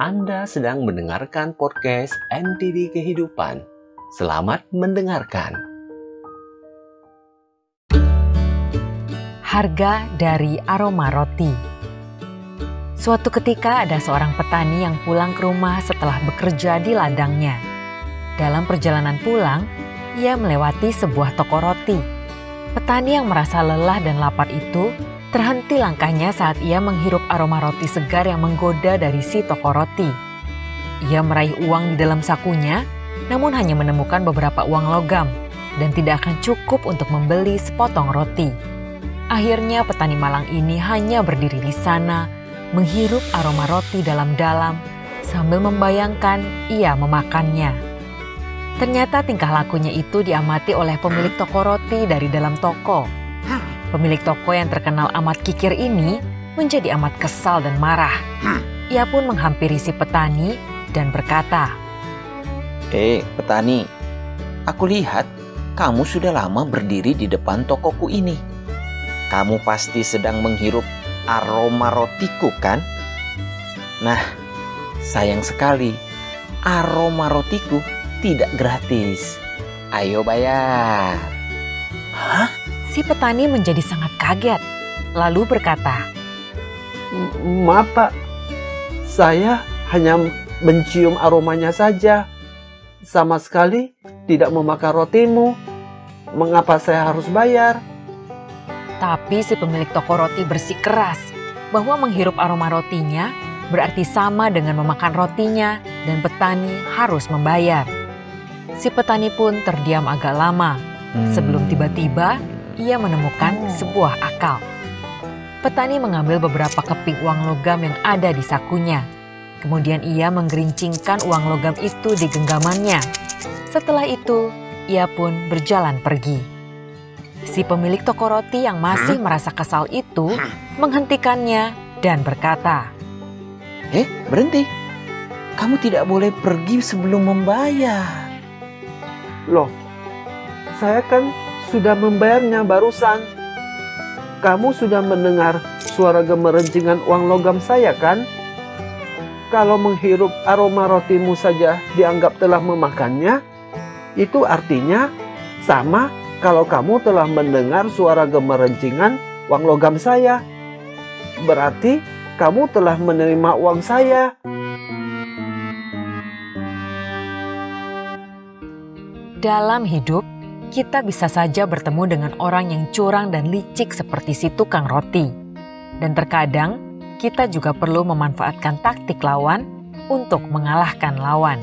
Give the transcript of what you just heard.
Anda sedang mendengarkan podcast NTD Kehidupan. Selamat mendengarkan. Harga dari aroma roti. Suatu ketika ada seorang petani yang pulang ke rumah setelah bekerja di ladangnya. Dalam perjalanan pulang, ia melewati sebuah toko roti. Petani yang merasa lelah dan lapar itu Terhenti langkahnya saat ia menghirup aroma roti segar yang menggoda dari si toko roti. Ia meraih uang di dalam sakunya, namun hanya menemukan beberapa uang logam dan tidak akan cukup untuk membeli sepotong roti. Akhirnya petani malang ini hanya berdiri di sana, menghirup aroma roti dalam-dalam sambil membayangkan ia memakannya. Ternyata tingkah lakunya itu diamati oleh pemilik toko roti dari dalam toko Pemilik toko yang terkenal amat kikir ini menjadi amat kesal dan marah. Ia pun menghampiri si petani dan berkata, Eh, petani, aku lihat kamu sudah lama berdiri di depan tokoku ini. Kamu pasti sedang menghirup aroma rotiku, kan? Nah, sayang sekali, aroma rotiku tidak gratis. Ayo bayar. Hah? Si petani menjadi sangat kaget, lalu berkata, Maaf pak, saya hanya mencium aromanya saja. Sama sekali tidak memakan rotimu. Mengapa saya harus bayar? Tapi si pemilik toko roti bersikeras bahwa menghirup aroma rotinya berarti sama dengan memakan rotinya dan petani harus membayar. Si petani pun terdiam agak lama sebelum tiba-tiba ia menemukan sebuah akal. Petani mengambil beberapa keping uang logam yang ada di sakunya. Kemudian ia menggerincingkan uang logam itu di genggamannya. Setelah itu, ia pun berjalan pergi. Si pemilik toko roti yang masih merasa kesal itu menghentikannya dan berkata, "Eh, berhenti. Kamu tidak boleh pergi sebelum membayar." Loh, saya kan sudah membayarnya barusan. Kamu sudah mendengar suara gemerencingan uang logam saya kan? Kalau menghirup aroma rotimu saja dianggap telah memakannya, itu artinya sama kalau kamu telah mendengar suara gemerencingan uang logam saya. Berarti kamu telah menerima uang saya. Dalam hidup, kita bisa saja bertemu dengan orang yang curang dan licik seperti si tukang roti. Dan terkadang kita juga perlu memanfaatkan taktik lawan untuk mengalahkan lawan.